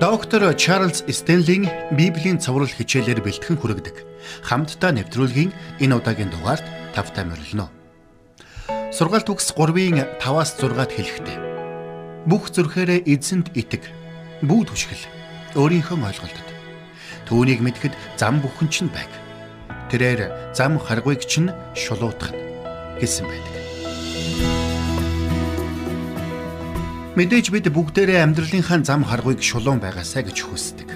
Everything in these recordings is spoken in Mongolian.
Доктор Чарлз Стенлийн Библийн цовруул хичээлээр бэлтгэн хүргэдэг. Хамтдаа нэвтрүүлгийн энэ удаагийн дугаард тавтай морилно. Сургаалт үгс 3-ын 5-аас 6-ад хэлэхдээ бүх зүрхээрээ эзэнт итэг, бүү түшгэл, өөрийнхөө ойлголтод. Түүнийг мэдхэд зам бүхэн чинь байг. Тэрээр зам харгуйг чинь шулуутгах гэсэн байдаг. Мэдээж бид бүгдээрээ амьдралынхаа зам харгуйг шулуун байгаасаа гэж хүсдэг.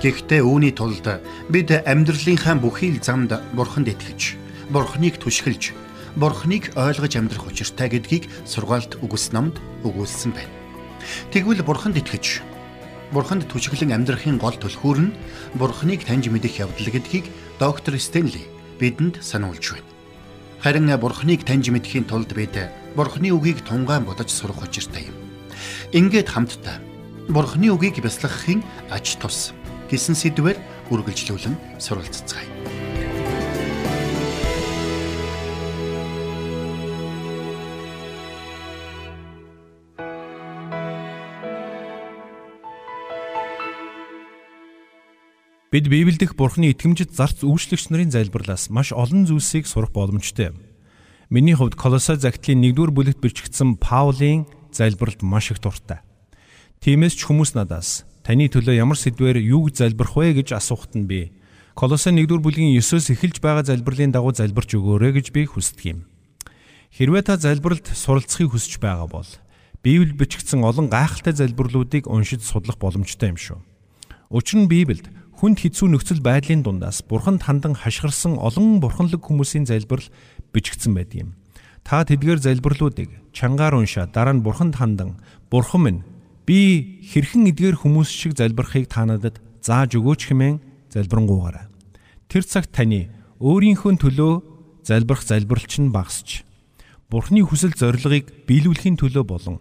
Гэхдээ үүний тулд бид амьдралынхаа бүхий л замд бурханд итгэж, бурхныг түшгэлж, бурхныг ойлгож амьдрах учиртай гэдгийг сургаалт үгс номд өгүүлсэн байна. Тэгвэл бурханд итгэж, бурханд түшгэлэн амьдрахын гол түлхүүр нь бурхныг таньж мэдэх явдал гэдгийг доктор Стенли бидэнд сануулж байна. Харин бурхныг таньж мэдэхийн тулд бид бурхны үгийг тунгаан бодож сурах учиртай юм. Ингээд хамтдаа Бурхны үгийг бясалгахын аж тус гэсэн сэдвээр үргэлжлүүлэн суралцгаая. Бид Библиэдх Бурхны итгэмжит зарц үйлчлэгч нарын залбирлаас маш олон зүйлсийг сурах боломжтой. Миний хувьд Колосай загтлын 1-р бүлэгт бичигдсэн Паулийн залбиралд маш их дуртай. Тиймээс ч хүмүүс надаас таны төлөө ямар сэдвээр юу залбирх вэ гэж асуухт нь би Колосын 1-р бүлгийн 9-өөс эхэлж байгаа залбирлын дагуу залбирч өгөөрэй гэж би хүсдэг юм. Хэрвээ та залбиралд суралцахыг хүсэж байгаа бол Библи бичигдсэн олон гайхалтай залбирлуудыг уншиж судлах боломжтой юм шүү. Учир нь Библиэд хүнд хэцүү нөхцөл байдлын дундаас бурханд хандан хашгирсан олон бурханлаг хүмүүсийн залбирал бичигдсэн байдаг юм. Та тэдгээр залбирлуудыг чангаар уншаа дараа нь бурханд хандан бурхан минь би хэрхэн эдгээр хүмүүс шиг залбирахыг та надад зааж өгөөч хэмээн залбирanгуугаарай. Тэр цагт таны өөрийнхөө төлөө залбирах залбиралч нь багасч бурхны хүсэл зорилгыг биелүүлэхийн төлөө болон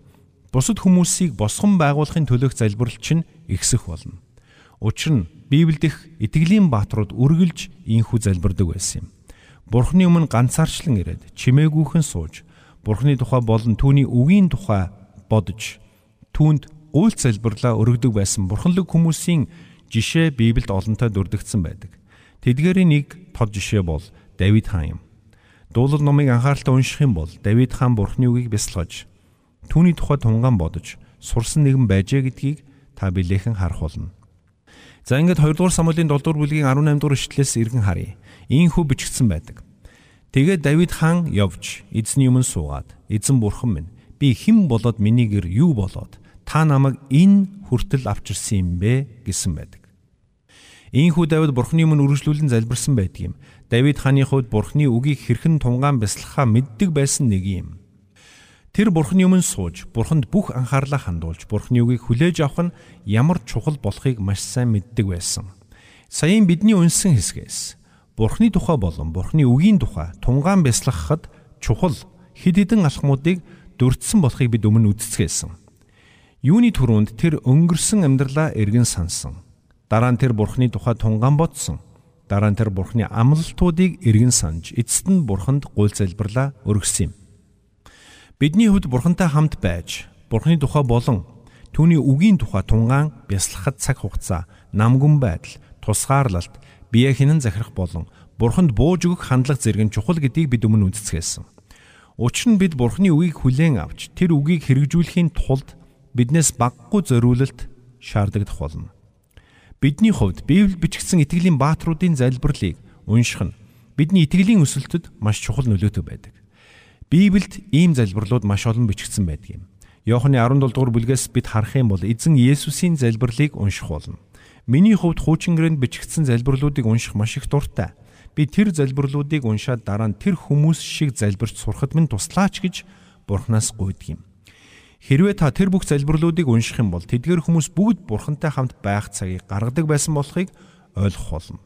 бусад хүмүүсийг босгон байгуулахын төлөөх залбиралч нь ихсэх болно. Учир нь Библиэдх итгэлийн бааtruуд үргэлж ийхүү залбирдаг байсан юм. Бурхны өмнө ганцаарчлан ирээд чимээгүйхэн сууж Бурхны тухай болон түүний үгийн тухай бодож түүнд үйлц залбирлаа өргөдөг байсан бурханлаг хүмүүсийн жишээ Библиэд олонтой дүрдэгдсэн байдаг. Тэдгээрийн нэг тод жишээ бол Давид хаан юм. Дуулал номыг анхааралтай унших юм бол Давид хаан Бурхны үгийг бясалгаж түүний тухай тунгаан бодож сурсан нэгэн байжээ гэдгийг та билээхэн харах болно. За ингээд 2 дугаар Самуэлийн 7 дугаар бүлгийн 18 дугаар ишлэлээс иргэн харъя ийхүү бичигдсэн байдаг. Тэгээд Давид хаан явж эзний өмнө суугаад эзэн бурхан минь би хэн болоод миний гэр юу болоод та намайг энэ хүртэл авчирсан юм бэ гэсэн байдаг. Ийхүү Давид бурханы өмнө үргэлжлүүлэн залбирсан байдаг юм. Давид хааны хувьд бурханы үгийг хэрхэн тунгаан бясалгахаа мэддэг байсан нэг юм. Тэр бурханы өмнө сууж, бурханд бүх анхаарлаа хандуулж, бурханы үгийг хүлээж авах нь ямар чухал болохыг маш сайн мэддэг байсан. Саяын бидний унсан хэсгээс Бурхны тухай болон Бурхны үгийн тухай тунгаан бясалгахад чухал хэд хэдэн алхмуудыг дурдсан болохыг бид өмнө үздцгээсэн. Юуны түрүүнд тэр өнгөрсөн амьдралаа эргэн сансан. Дараа нь тэр Бурхны тухай тунгаан бодсон. Дараа нь тэр Бурхны амлалтуудыг эргэн санаж эцэст нь Бурханд гуйл залбирлаа өргөсөн юм. Бидний хувьд Бурхантай хамт байж Бурхны тухай болон түүний үгийн тухай тунгаан бясалгахад цаг хугацаа, намгүн байдал, тусгаарлалт бие хинэн захирах болон бурханд бууж өгөх хандлага зэрэг нь чухал гэдгийг бид өмнө үндэсгэсэн. Учир нь бид бурхны үгийг хүлээн авч тэр үгийг хэрэгжүүлэхийн тулд биднээс баггүй зориулалт шаардагдах болно. Бидний хувьд Библи бичигдсэн итгэлийн баатруудын залбирлыг унших нь бидний итгэлийн өсөлтөд маш чухал нөлөөтэй байдаг. Библиэд ийм залбирлууд маш олон бичигдсэн байдаг юм. Иохны 17 дугаар бүлгээс бид харах юм бол эзэн Есүсийн залбирлыг унших болно. Миний хувьд хуучин гэрээнд бичигдсэн залбирлуудыг унших маш их дуртай. Би тэр залбирлуудыг уншаад дараа нь тэр хүмүүс шиг залбирч сурахад минь туслаач гэж Бурханаас гуйдаг юм. Хэрвээ та тэр бүх залбирлуудыг унших юм бол тэдгээр хүмүүс бүгд Бурхантай хамт байх цагийг гаргадаг байсан болохыг ойлгох болно.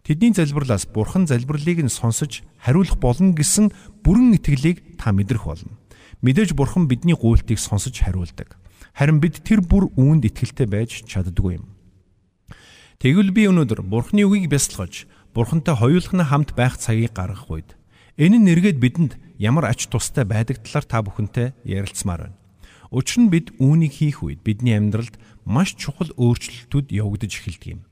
Тэдний залбирлаас Бурхан залбирлыг нь сонсож хариулах болно гэсэн бүрэн итгэлийг та мэдрэх болно. Мэдээж Бурхан бидний гуйлтыг сонсож хариулдаг. Харин бид тэр бүр үүнд итгэлтэй байж чаддаггүй юм. Тэгвэл би өнөөдөр Бурхны үгийг бясалгаж, Бурхантай хоёулахна хамт байх цагийг гаргах үед энэ нэргээд бидэнд ямар ач тустай байдаг талаар та бүхэнтэй ярилцмаар байна. Учир нь бид үүнийг хийх үед бидний амьдралд маш чухал өөрчлөлтүүд явагдаж эхэлдэг юм.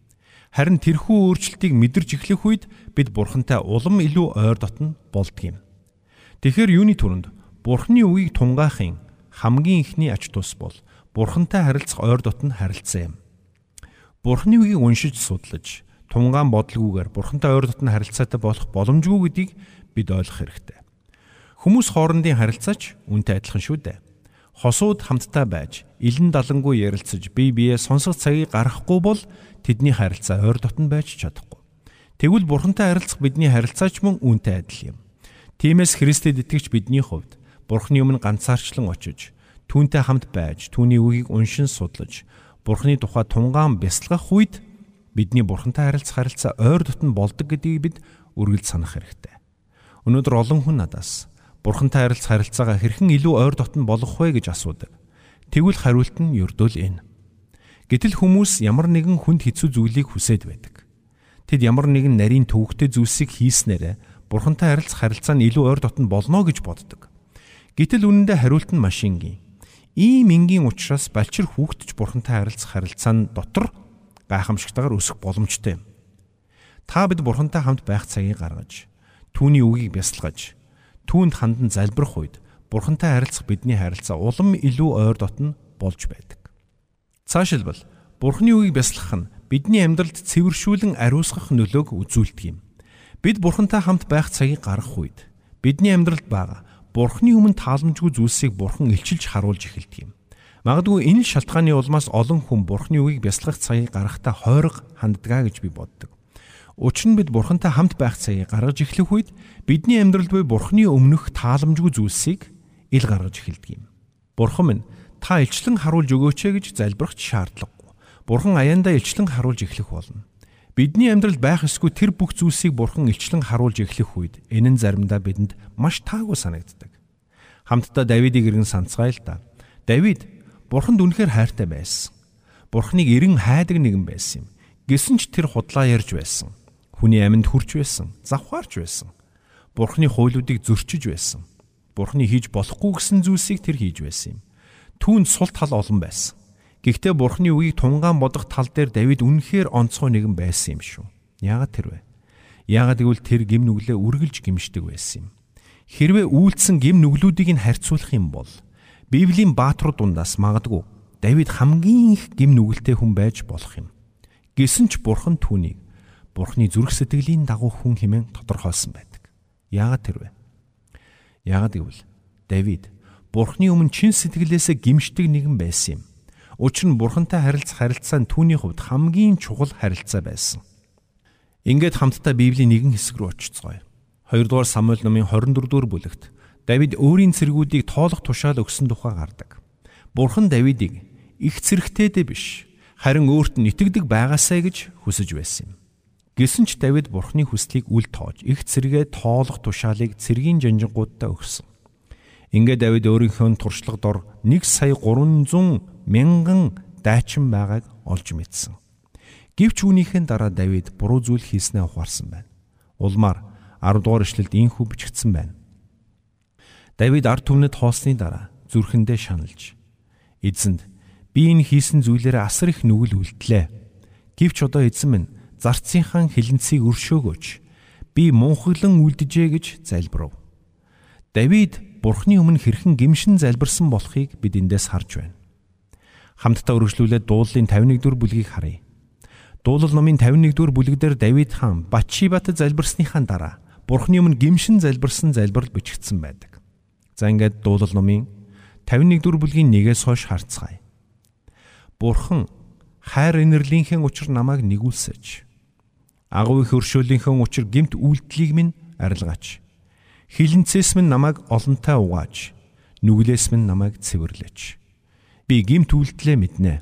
Харин тэрхүү өөрчлөлтийг мэдэрч эхлэх үед бид бурхантай улам илүү ойр дотно болдго юм. Тэгэхээр юуны түрүүнд бурхны үгийг тунгаахын хамгийн ихний ач тус бол бурхантай харилцах ойр дотно харилцаа юм. Бурхны үгийг уншиж судлаж тунгаан бодлогоогоор бурхантай ойр дотно харилцаатай болох боломжгүй гэдгийг бид ойлгох хэрэгтэй. Хүмүүс хоорондын харилцаач үнтэй адилхан шүү дээ. Хосууд хамтдаа байж, илэн далангуй ярилцаж, бие биеэ сонсох цагийг гаргахгүй бол тэдний харилцаа ойр дотн байж чадахгүй. Тэгвэл бурхантай харилцах бидний харилцаач мөн үүнтэй адил юм. Тиймээс Христэд итгэж бидний хувьд бурхны өмнө ганцаарчлан очиж, түүнтэй хамт байж, түүний үгийг уншин судлаж, бурхны тухай тунгаан бясалгах үед бидний бурхантай харилцах харилцаа ойр дотн болдог гэдгийг бид үргэлж санах хэрэгтэй. Өнөөдөр олон хүн надаас Бурхантай харилцах харилцаагаа хэрхэн илүү ойр дотн болгох вэ гэж асуудаг. Тэгвэл хариулт нь ердөөл энэ. Гэтэл хүмүүс ямар нэгэн хүнд хэцүү зүйлийг хүсэж байдаг. Тэд ямар нэгэн нарийн төвөгтэй зүйлсийг хийснээрээ Бурхантай харилцах харилцаа нь илүү ойр дотн болно гэж боддог. Гэтэл үнэндээ хариулт нь маш энгийн. Ийм энгийн учраас балчир хүүхдч Бурхантай харилцах харилцаа нь дотор гайхамшигтайгаар өсөх боломжтой юм. Та бид Бурхантай хамт байх цагийг гаргаж, түүний үгийг бясалгаж, түүнд хандан залбирах үед Бурхантай харилцах бидний харилцаа улам илүү ойр дотно болж байдаг. Цаашилбал Бурхны үгийг бясалгах нь бидний амьдралд цэвэршүүлэн ариусгах нөлөөг үзүүлдэг юм. Бид Бурхантай хамт байх цагийг гаргах үед бидний амьдралд байгаа Бурхны өмнө тааламжгүй зүйлсийг Бурхан илчилж харуулж эхэлдэг юм. Магадгүй энэ шалтгааны улмаас олон хүн Бурхны үгийг бясалгах цагийг гаргахдаа хойрог ханддгаа гэж би боддог. Учир нь бид бурхантай хамт байх цагийг гаргаж эхлэх үед бидний амьдралд буй бурхны өмнөх тааламжгүй зүйлсийг ил гаргаж эхэлдэг юм. Бурхан минь та илчлэн харуулж өгөөч гэж залбирах шаардлагагүй. Бурхан аяндаа илчлэн харуулж эхлэх болно. Бидний амьдралд байх ёсгүй тэр бүх зүйлсийг бурхан илчлэн харуулж эхлэх үед энэ нь заримдаа бидэнд маш таагүй санагддаг. Хамтдаа Давидыг иргэн санацгаая л да. Давид бурханд үнэхээр хайртай байсан. Бурхныг эрен хайдаг нэгэн байсан юм. Гэсэн ч тэр худлаа ярьж байсан Хүний аминд хүрч байсан, завхаарч байсан. Бурхны хуйлуудыг зөрчиж байсан. Бурхны хийж болохгүй гэсэн зүйлсийг тэр хийж байсан юм. Түүнд сул тал олон байсан. Гэхдээ Бурхны үгийг тунгаан бодох тал дээр Давид үнэхээр онцгой нэгэн байсан юм шүү. Яагаад тэр вэ? Яагаад гэвэл тэр гим нүглээ үргэлж гимшдэг байсан юм. Хэрвээ үйлдсэн гим нүглүүдийг нь харьцуулах юм бол Библийн бааtruуд дундаас магадгүй Давид хамгийн их гим нүгэлтэй хүн байж болох юм. Гэсэн ч Бурхан түүнийг Бурхны зүрх сэтгэлийн дагуу хүн хэмээн тодорхойлсон байдаг. Яагаад тэр вэ? Яагаад гэвэл Давид Бурхны өмнө чин сэтгэлээсээ гимшдэг нэгэн байсан юм. Учир нь Бурхантай харилцах харилцаа нь түүний хувьд хамгийн чухал харилцаа байсан. Ингээд хамтдаа Библийн нэгэн хэсэг рүү очицгоё. 2 дугаар Самуэль номын 24 дугаар бүлэгт Давид өөрийн цэргүүдийг тоолох тушаал өгсөн тухай гардаг. Бурхан Давидыг их цэрэгтэйдээ биш харин өөрт нь итгэдэг байгаасаа гэж хүсэж байсан юм. Гэсэн ч Давид Бурхны хүслийг үл тоож их цэргээ тоолох тушаалыг цэргийн жанжингуудтай өгсөн. Ингээд Давид өөрийнхөө туршлага дор 1 сая 300 мянган дайчин байгааг олж мэдсэн. Гэвч үүнийхэн дараа Давид буруу зүйл хийснээ ухаарсан байна. Улмаар 10 дугаар ишлэлд ийхүү бичигдсэн байна. Давид ард түмнэд хоосны дараа зүрхэндээ шаналж эзэнд би энэ хийсэн зүйлээрээ асар их нүгэл үлдлээ. Гэвч одоо эзэн минь зарцынхан хилэнцгийг өршөөгөөч. Би мунхаглан үлдэжээ гэж залбирав. Давид Бурхны өмнө хэрхэн гимшин залбирсан болохыг бид эндээс харж байна. Хамтдаа өргөжлүүлээд дуулалын 51 дугаар бүлгийг харъя. Дуулал номын 51 дугаар бүлэгдэр Давид хаан Батшибат залбирсныхаа дараа Бурхны өмнө гимшин залбирсан залбирал бичигдсэн байдаг. За ингээд дуулал номын 51 дугаар бүлгийн 1-ээс хойш харцгаая. Бурхан хайр инэрлийнхээ учир намайг нэгүүлсэж Агуу их өршөөлийнхөө учир гимт үйлдэлийг минь арилгаач. Хилэнцээс минь намайг олонтой угааж, нүглээс минь намайг цэвэрлэж. Би гимт үйлдэлээ мэднэ.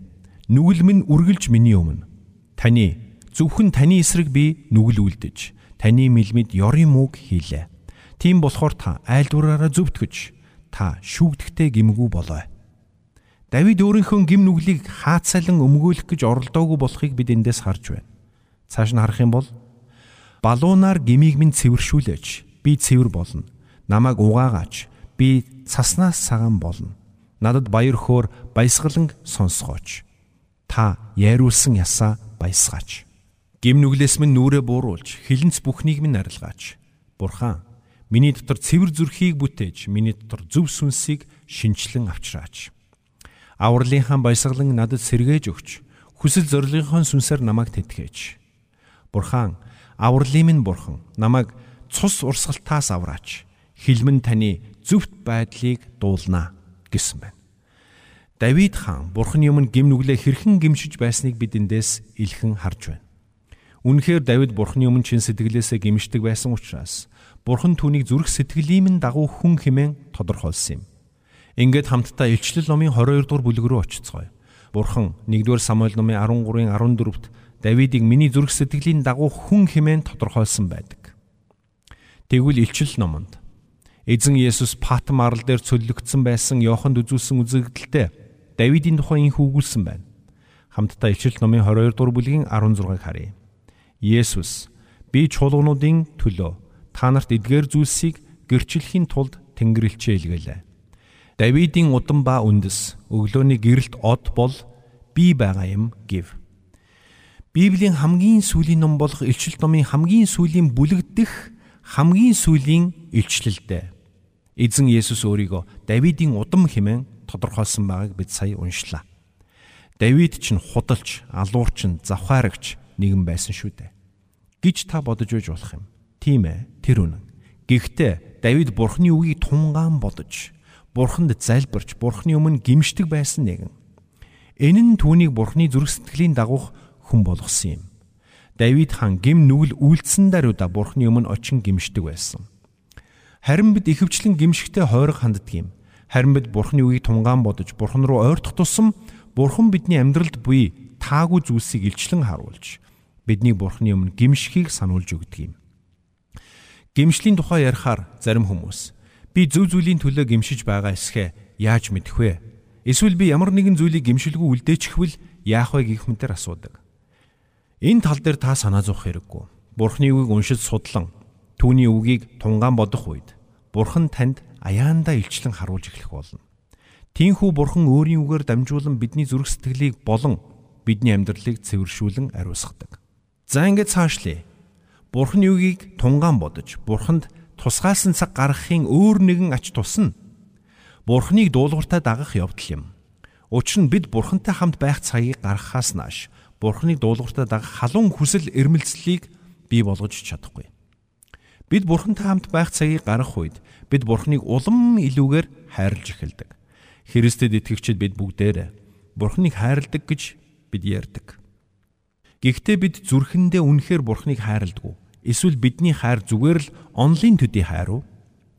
Нүгэл минь үргэлж миний өмнө. Таны зөвхөн таны эсрэг би нүгэл үлдэж, таны мэлмид ёрын мууг хийлээ. Тийм болохоор та айлдвараараа зөвтгөж, та шүүгдэхтэй гимгүү болоо. Давид өөрийнхөө гим нүглийг хаацайлан өмгөөлөх гэж оролдоогүй болохыг бид эндээс харж байна. Цааш нь харах юм бол балуунаар гмийг минь цэвэршүүлээч. Би цэвэр болно. Намайг угаагаач. Би цаснаас цагаан болно. Надад баяр хөөр баясгалан сонсгооч. Та яйруулсан ясаа баясгаач. Гим нүглээс минь нүрэ бууруулж, хилэнц бүхнийг минь арилгаач. Бурхан, миний дотор цэвэр зүрхийг бүтээж, миний дотор зөв сүнсийг шинчлэн авчраач. Авралынхаа баясгалан надад сэргээж өгч, хүсэл зорилгынхон сүнсээр намайг тэтгэж. Бурхан, авралын минь бурхан, намайг цус урсгалтаас авраач. Хилмэн таны зөвхт байдлыг дуулнаа гэсэн байна. Давид хаан бурхны өмнө гим нүглээ хэрхэн гимшиж байсныг бид эндээс илхэн харж байна. Үнэхээр Давид бурхны өмнө чин сэтгэлээсээ гимшдэг байсан учраас бурхан түүнийг зүрх сэтгэлийн дагуу хүн хэмээн тодорхойлсон юм. Ингээд хамтдаа Илчлэл номын 22 дугаар бүлэг рүү очицгоё. Бурхан 1-р Самуэль номын 13-ын 14-т Давидыг миний зүрх сэтгэлийн дагуу хүн хэмээн тодорхойлсон байдаг. Тэгвэл Илчлэл номонд Эзэн Есүс Патм арал дээр цөллөгдсөн байсан Иоханд үзүүлсэн үзэгдэлтэй Давидын тухай инх үгүүлсэн байна. Хамтдаа Ичлэл номын 22 дугаар бүлгийн 16-ыг харъя. Есүс би чуулгануудын төлөө та нарт эдгээр зүйлсийг гэрчлэхийн тулд Тэнгэрлэгчээ илгээлээ. Давидын удам ба үндэс өглөөний гэрэлт од бол би байгаа юм гэв. Библийн хамгийн сүүлийн ном болох Илчил номын хамгийн сүүлийн бүлэг дэх хамгийн сүүлийн илчлэлдээ Эзэн Есүс өөрийгөө Давидын удам хэмээн тодорхойлсон байгааг бид сая уншлаа. Давид ч худалч, алуурч, завхаарагч нэгэн байсан шүү дээ. гэж та бодож үйж болох юм. Тийм ээ, тэр үнэн. Гэхдээ Давид Бурхны үгийг тунгаан бодож, Бурханд залбирч, Бурхны өмнө гимшдэг байсан нэгэн. Энэ нь түүнийг Бурхны зүрх сэтгэлийн дагуух хүн болгосон юм. Давид хаан гим нүгэл үйлдсэн даруйда Бурхны өмнө очин гимшдэг байсан. Харин бид ихэвчлэн гимшигтэй хойрог ханддаг юм. Харин бид Бурхны үгийг тунгаан бодож Бурхан руу ойртох тусам Бурхан бидний амьдралд буй таагүй зүйлсийг илчлэн харуулж бидний Бурхны өмнө гимшихийг сануулж өгдөг юм. Гимшлийн тухай ярихаар зарим хүмүүс би зөв зүйлийн төлөө гимшиж байгаа эсхэ яаж мэдэх вэ? Эсвэл би ямар нэгэн зүйлийг гимшилгүй үлдээчихвэл яах вэ гэх мэтэр асуудаг. Энэ тал дээр та санаа зовох хэрэггүй. Бурхны үгийг уншиж судлан Түүний үгийг тунгаан бодох үед Бурхан танд аяандаа илчлэн харуулж эхлэх болно. Тинхүү Бурхан өөрийн үгээр дамжуулан бидний зүрх сэтгэлийг болон бидний амьдралыг цэвэршүүлэн ариусгадаг. За ингээд цаашлие. Бурханы үгийг тунгаан бодож, Бурханд тусгаалсан цаг гаргахын өөр нэгэн ач тус нь Бурханыг дуулууртаа дагах явдал юм. Учир нь бид Бурхантай хамт байх цагийг гаргахаас нааш Бурханыг дуулууртаа дагах халуун хүсэл эрмэлзлийг бий болгож чадахгүй. Бид Бурхантай хамт байх цагийг гаргах үед бид Бурханыг улам илүүгээр хайрлж эхэлдэг. Христэд итгэгчид бид бүгдээрээ Бурханыг хайрладаг гэж бид ярьдаг. Гэхдээ бид зүрхэндээ үнэхээр Бурханыг хайрладаг? Эсвэл бидний хайр зүгээр л онлын төдий хайр уу?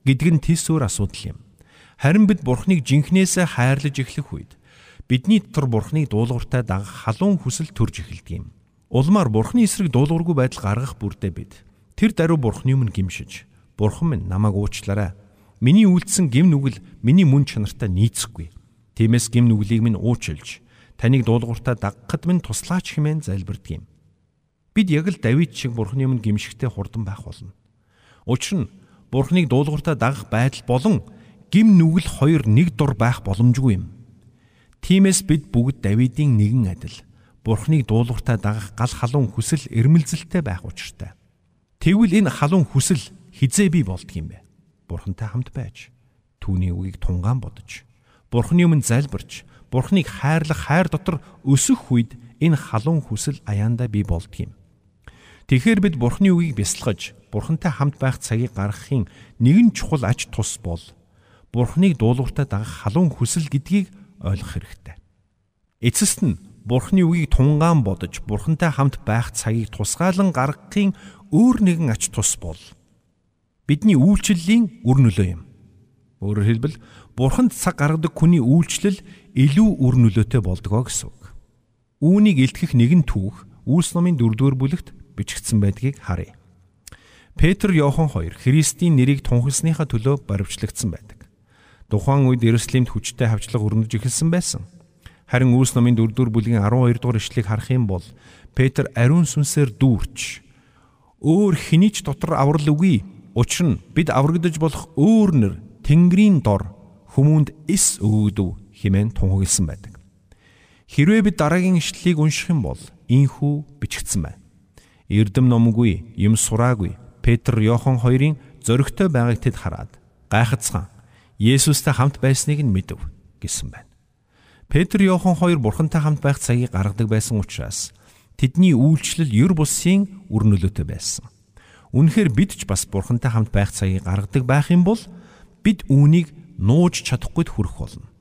гэдг нь тис өөр асуудал юм. Харин бид Бурханыг жинхнээсээ хайрлаж эхлэх үед бидний дотор Бурханыг дуулууртай дагах халуун хүсэл төрж эхэлдэг юм. Улмаар Бурханы эсрэг дуулуургүй байдал гаргах бүрдээ бид Тэр даруй бурхны өмнө гимшиж бурхан минь намайг уучлаарай. Миний үйлдсэн гим нүгэл миний мөн чанартай нийцэхгүй. Тиймээс гим нүглийг минь уучлж таныг дуулууртаа дагахад минь туслаач хэмээн залбирдаг юм. Бид яг л Давид шиг бурхны өмнө гимшигтэй хурдан байх болно. Учир нь бурхныг дуулууртаа дагах байдал болон гим нүгэл хоёр нэг дур байх боломжгүй юм. Тиймээс бид бүгд Давидын нэгэн адил бурхныг дуулууртаа дагах гал халуун хүсэл эрмэлзэлтэй байх учиртай. Тэгвэл энэ халуун хүсэл хизээ бий болдго юм бэ? Бурхантай хамт байж түүний үгийг тунгаан бодож Бурхны өмнө залбирч Бурхныг хайрлах хайр дотор өсөх үед энэ халуун хүсэл аяандаа бий болдго юм. Тэгэхээр бид Бурхны үгийг бясалгаж Бурхантай хамт байх цагийг гаргахын нэгэн чухал ач тус бол Бурхныг дуулууртаа дагах халуун хүсэл гэдгийг ойлгох хэрэгтэй. Эцэст нь Бурхны үгийг тунгаан бодож Бурхантай хамт байх цагийг тусгаалan гаргахын өөр нэгэн ач тус бол бидний үйлчлэлийн үр нөлөө юм. Өөрөөр хэлбэл бурханд цаг гаргадаг хүний үйлчлэл илүү үр нөлөөтэй болдгоо гэсэн үг. Үүнийг илтгэх нэгэн түүх Үлс номын 4-р бүлэгт бичигдсэн байдгийг харъя. Петр Иохан хоёр Христийн нэрийг тунхагласныхаа төлөө баривчлагдсан байдаг. Тухайн үед Иерусалимд хүчтэй хавчлага өрнөж эхэлсэн байсан. Харин Үлс номын 4-р бүлгийн 12 дугаар ишлэгийг харах юм бол Петр ариун сүнсээр дүүрч өөр хэний ч дотор аврал үгүй. Учир нь бид аврагдаж болох өөр нэр Тэнгэрийн дор хүмүүнд эс өгөөдөв хэмээн тунхагласан байдаг. Хэрвээ бид дараагийн ишлэлийг унших юм бол ийхүү бичигдсэн байна. Эрдэм номгүй, юм сураагүй Петр, Йохан хоёрын зөрөгтэй байгааг тэд хараад гайхацгаан Есүстэй хамт байсныг нь мэдэв гэсэн байна. Петр, Йохан хоёр бурхантай хамт байх цагийг гаргадаг байсан учраас тэдний үйлчлэл ер бусын үр нөлөөтэй байсан. Үнэхээр бид ч бас бурхантай хамт байх цагийг гаргадаг байх юм бол бид үүнийг нууж чадахгүйд хүрэх болно.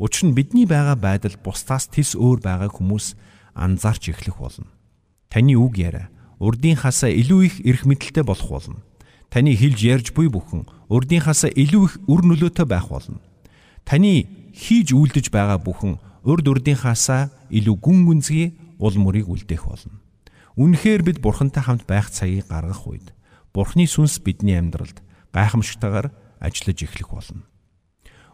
Учир нь бидний байгаа байдал бусдаас тис өөр байгаа хүмүүс анзаарч эхлэх болно. Таны үг яриа урдынхаасаа илүү их эрх мэдэлтэй болох болно. Таны хэлж ярьж буй бүхэн урдынхаасаа илүү их үр нөлөөтэй байх болно. Таны хийж үйлдэж байгаа бүхэн урд урдынхаасаа илүү гүн гүнзгий ул мөрийг үлдээх болно. Үнэхээр бид бурхантай хамт байх цагийг гаргах үед бурхны сүнс бидний амьдралд гайхамшигтайгаар ажиллаж эхлэх болно.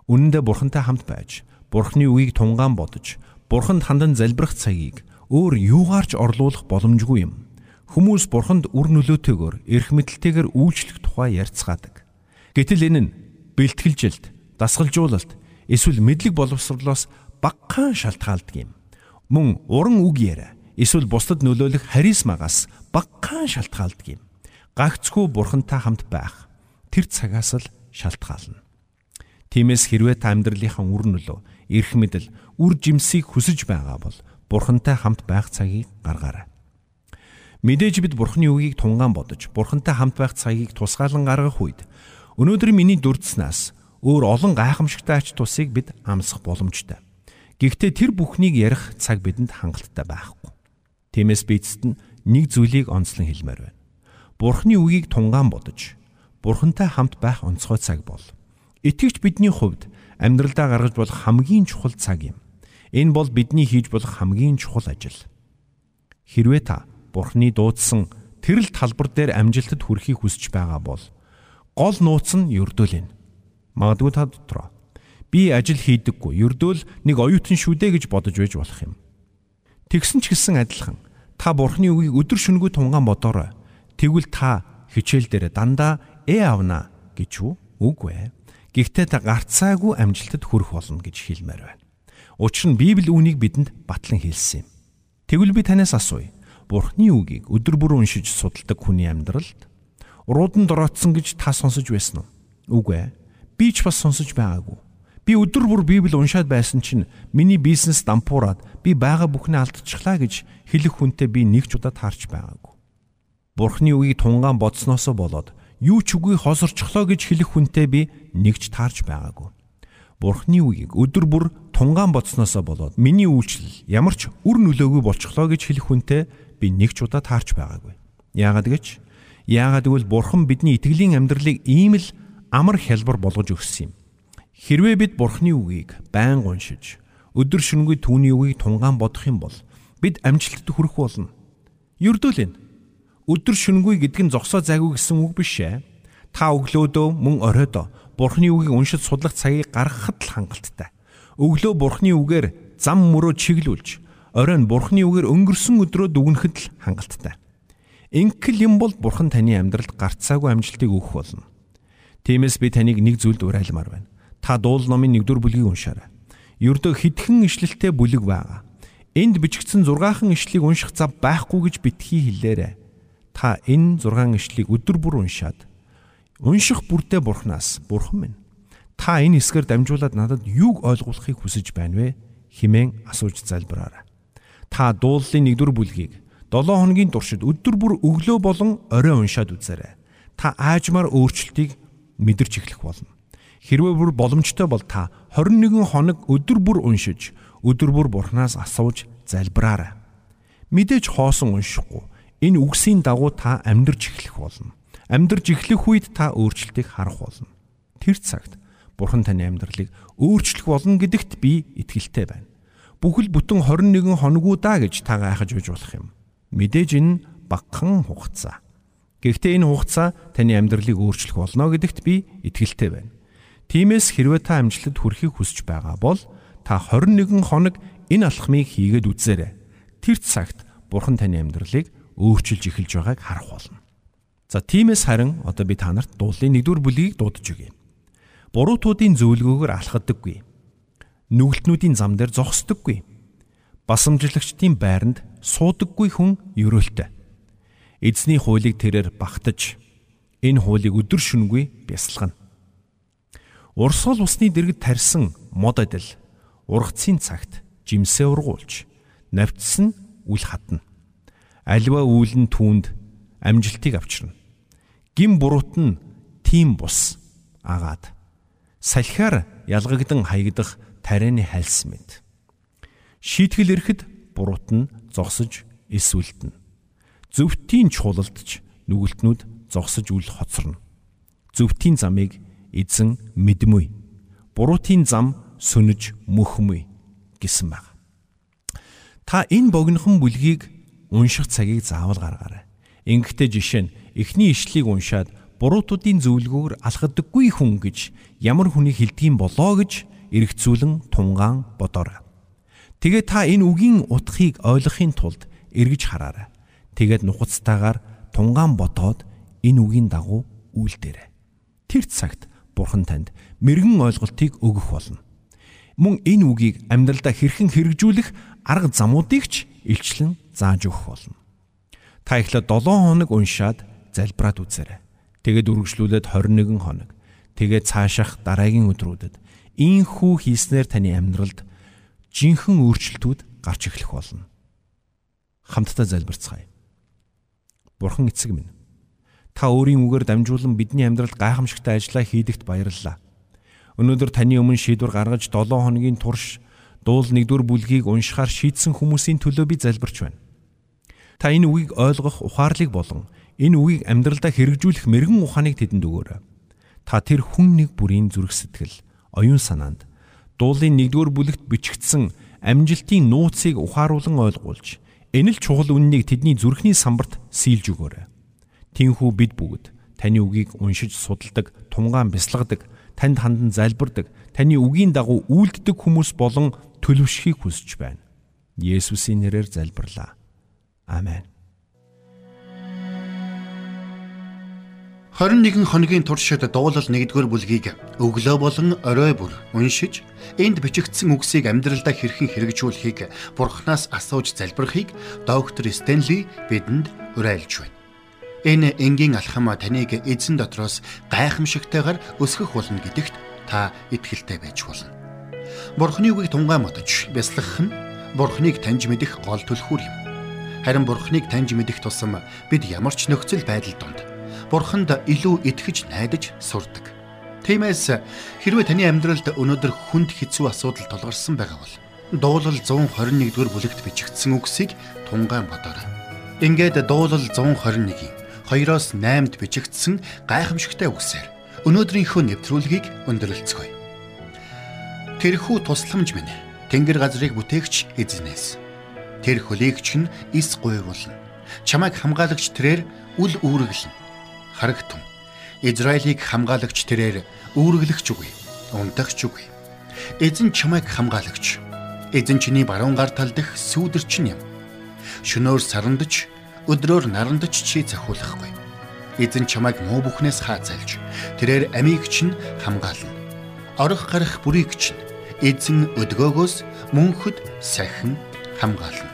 Үнэндээ бурхантай хамт байж Бурхны үгийг тунгаан бодож, Бурханд хандан залбирах цагийг өөр юугаарч орлуулах боломжгүй юм. Хүмүүс Бурханд үр нөлөөтэйгээр эрх мэдэлтэйгээр үйлчлэх тухай ярьцгаадаг. Гэтэл энэ нь бэлтгэлжилт, дасгалжуулалт, эсвэл мэдлэг боловсрлоос багахан шалтгаалдаг юм. Мөн уран үг яриа, эсвэл бусдад нөлөөлөх харизмагаас багахан шалтгаалдаг юм. Гагцгүй Бурхантай хамт байх тэр цагаас л шалтгаална. Тиймээс хэрвээ та амьдралынхаа үр нөлөө эрх мэдэл, үр жимсийг хүсэж байгаа бол Бурхантай хамт байх цагийг гаргаарай. Мэдээж бид Бурхны үгийг тунгаан бодож, Бурхантай хамт байх цагийг тусгаалan гаргах үед өнөөдөр миний дурдснаас өөр олон гайхамшигтай ач тусыг бид амсах боломжтой. Гэхдээ тэр бүхнийг ярих цаг бидэнд хангалттай байхгүй. Тиймээс би эцэст нь нэг зүйлийг онцлон хэлмээр байна. Бурхны үгийг тунгаан бодож, Бурхантай хамт байх онцгой цаг бол итгэвч бидний хувьд амьдралдаа гаргаж болох хамгийн чухал цаг юм. Энэ бол бидний хийж болох хамгийн чухал ажил. Хэрвээ та Бурхны дуудсан тэрл талбар дээр амжилтад хүрэхийг хүсэж байгаа бол гол нууц нь ердөөлнө. Магадгүй та дотроо би ажил хийдэггүй, ердөөл нэг оюутан шүү дээ гэж бодож байж болох юм. Тэгсэн ч гэсэн адилхан та Бурхны үгийг өдөр шөнөгүй тунгаан бодоорой. Тэгвэл та хичээл дээр дандаа э авна гэж? Үгүй ээ. Гэхдээ та гарцаагүй амжилтад хүрэх болно гэж хэлмээр байна. Учир нь Библи үүнийг бидэнд батлан хэлсэн юм. Тэгвэл би танаас асууя. Бурхны үгийг өдөр бүр уншиж судалдаг хүний амьдралд уруудан дороотсон гэж та сонсож байсан уу? Үгүй ээ. Би ч бас сонсож байгаагүй. Би өдөр бүр Библи уншаад байсан чинь миний бизнес дампуураад би байгаа бүхнээ алдчихлаа гэж хэлэх хүнтэй би нэг ч удаа таарч байгаагүй. Бурхны үгийг тунгаан бодсноосоо болоод юу ч үгүй хосорчлоо гэж хэлэх хүнтэй би нэгч таарч байгаагүй. Бурхны үгийг өдөр бүр тунгаан бодсноосоо болоод миний үйлчлэл ямар ч үр нөлөөгүй болчихлоо гэж хэлэх хүнтэй би нэг ч удаа таарч байгаагүй. Яагаад гэж? Яагаад гэвэл Бурхан бидний итгэлийн амьдралыг ийм л амар хялбар болгож өгсөн юм. Хэрвээ бид Бурханы үгийг байнга уншиж, өдөр шөнөгүй түүний үгийг тунгаан бодох юм бол бид амжилтад хүрэх болно. Ердөөлэн өдөр шөнөгүй гэдэг нь зогсоо зайгүй гэсэн үг биш ээ. Та өглөөдөө мөн оройдоо Бурхны үгийг уншиж судлах цагийг гаргахад л хангалттай. Өглөө Бурхны үгээр зам мөрөө чиглүүлж, оройн Бурхны үгээр өнгөрсөн өдрөө дүгнэхэд л хангалттай. Инкэл юм бол Бурхан таны амьдралд гарцаагүй амжилтыг өгөх болно. Тиймээс би таныг нэг зүйлд уриалмаар байна. Та дуул номын 1-р бүлгийг уншаарай. Ердөө хитгэн ишлэлтэй бүлэг байгаа. Энд бичигдсэн 6хан ишлэгийг унших зав байхгүй гэж битгий хэлээрэй та энэ 6 ишлийг өдөр бүр уншаад унших бүртээ бурхнаас бурхан минь та энэ хэсгээр дамжуулаад надад юуг ойлгуулахыг хүсэж байна вэ химэн асууж залбираарай. Та дууллын 1-р бүлгийг 7 хоногийн туршид өдөр бүр өглөө болон орой уншаад үзээрэй. Та аажмаар өөрчлөлтийг мэдэрч эхлэх болно. Хэрвээ бүр боломжтой бол та 21 хоног өдөр бүр уншиж, өдөр бүр бурхнаас асууж залбираарай. Мэдээж хоосон уншихгүй Энэ үгсийн дагуу та амьдрж эхлэх болно. Амьдрж эхлэх үед та өөрчлөлтийг харах болно. Тэр цагт Бурхан таны амьдралыг өөрчлөх болно гэдэгт би итгэлтэй байна. Бүхэл бүтэн 21 хоногудаа гэж та гайхаж үйж болох юм. Мэдээж энэ багахан хугацаа. Гэхдээ энэ хугацаа таны амьдралыг өөрчлөх болно гэдэгт би итгэлтэй байна. Тиймээс хэрвээ та амжилтад хүрэхийг хүсэж байгаа бол та 21 хоног энэ алхмыг хийгээд үзээрэй. Тэр цагт Бурхан таны амьдралыг өөрчилж эхэлж байгааг харах болно. За тиймээс харин одоо би та нарт дуулын 1-р бүлгийг дуудаж өгье. Буруутуудын зөвлгөөгөр алхадаггүй. нүгэлтнүүдийн зам дээр зогсдоггүй. Басамжлагчдын байранд суудаггүй хүн ерөөлтэй. Эзний хуулийг тэрээр багтаж энэ хуулийг өдөр шөнөгүй бясалгана. Урсгал усны дэргэд тарьсан мод адил ургацын цагт жимсээ ургуулж навчсан үл хатна. Альва нь түүнд амжилтыг авчирна. Гим буруут нь тийм бус агаад салхиар ялгагдан хаягдах тарианы хальс мэд. Шийтгэл ирэхэд буруут нь зогсож эсвэлтэн. Зөвхтийн чуулалдж нүгэлтнүүд зогсож үл хоцорно. Зөвхтийн замыг эзэн мэдмүй. Буруутын зам сүнэж мөхмүй гэсэн баг. Та энэ богинохон бүлгийг унших цагийг заавал гаргаарай. Ингэхдээ жишээ нь эхний ишлийг уншаад буруутуудын зөвлөгөөр алхадаггүй хүн гэж ямар хүнийг хэлдгийм болоо гэж эргцүүлэн тунгаан бодоорой. Тэгээ та энэ үгийн утгыг ойлгохын тулд эргэж хараарай. Тэгээд нухацтайгаар тунгаан бодоод энэ үгийн дагуу үйлдээрэй. Тэр цагт Бурхан танд мэрэгэн ойлголтыг өгөх болно. Мөн энэ үгийг амьдралдаа хэрхэн хэрэгжүүлэх арга замуудыг ч илчлэн зааж өгөх болно. Та эхлээд 7 хоног уншаад залбираад үзээрэй. Тэгээд үргэлжлүүлээд 21 хоног. Тэгээд цаашах дараагийн өдрүүдэд ийхүү хийснээр таны амьдралд жинхэнэ өөрчлөлтүүд гарч эхлэх болно. Хамтдаа залбирцгаая. Бурхан эцэг минь. Та өөрийн үгээр дамжуулан бидний амьдралд гайхамшигтай ажиллаа хийдэгт баярлалаа. Өнөөдөр таны өмнө шийдвэр гаргаж 7 хоногийн турш дуул 1-р бүлгийг уншихаар шийдсэн хүмүүсийн төлөө би залбирч байна. Та энэ үгийг ойлгох ухаарлыг болон энэ үгийг амьдралдаа хэрэгжүүлэх мэрэгэн ухааныг тэдэнд өгөөрэй. Та тэр хүн нэг бүрийн зүрх сэтгэл, оюун санаанд дуулын 1-р бүлэгт бичигдсэн амжилтын нууцыг ухааруулan ойлгуулж, энэ л чухал үннийг тэдний зүрхний самбарт сийлж өгөөрэй. Тинхүү бид бүгд таны үгийг уншиж судалдаг, тунгаан бясалгадаг, танд хандан залбирдаг, таны үгийн дагуу үйлддэг хүмүүс болон төлөвшөхийг хүсэж байна. Есүсийн нэрээр залбирлаа. Амен. 21 хоногийн туршид дуулал 1-р бүлгийг өглөө болон орой бүр уншиж энд бичигдсэн үгсийг амьдралдаа хэрхэн хэрэгжүүлэхийг Бурханаас асууж залбирахыг доктор Стенли бидэнд уриалж байна. Энэ энгийн алхам таныг эзэн дотроос гайхамшигтайгаар өсгөх болно гэдэгт та итгэлтэй байж болно. Бурхны үгийг тунгаан мотож бясалгах нь Бурхныг таньж мэдэх гол түлхүүр юм. Харин Бурхныг таньж мэдэх тусам бид ямар ч нөхцөл байдал донд Бурханд илүү итгэж найдаж сурдаг. Тиймээс хэрвээ таны амьдралд өнөөдөр хүнд хэцүү асуудал тулгарсан байгаа бол дуулал 121-р бүлэгт бичигдсэн үгсийг тунгаан бодоорой. Ингээд дуулал 121-ийн 2-оос 8-д бичигдсэн гайхамшигтай үгсээр өнөөдрийнхөө нэвтрүүлгийг өндөрлөлцгөөе. Тэрхүү тусламж минь Тэнгэр газрыг бүтээгч эзнээс. Тэр хөлөөгч нь ис гуйвуулна. Чамайг хамгаалагч тэрээр үл үүрэглэн харагтун. Израилийг хамгаалагч тэрээр үүрэглэгч үгүй. Унтагч үгүй. Эзэн чамайг хамгаалагч. Эзэн чиний баруун гар тал дэх сүүдэрч юм. Шөнөөр сарандаж, өдрөөр нарандаж чи захиулахгүй. Эзэн чамайг муу бүхнээс хаацайлж, тэрээр амийг чинь хамгаална. Орох гарах бүрийг чинь эзэн өдгөөгөөс мөнхөд сахин хамгаална.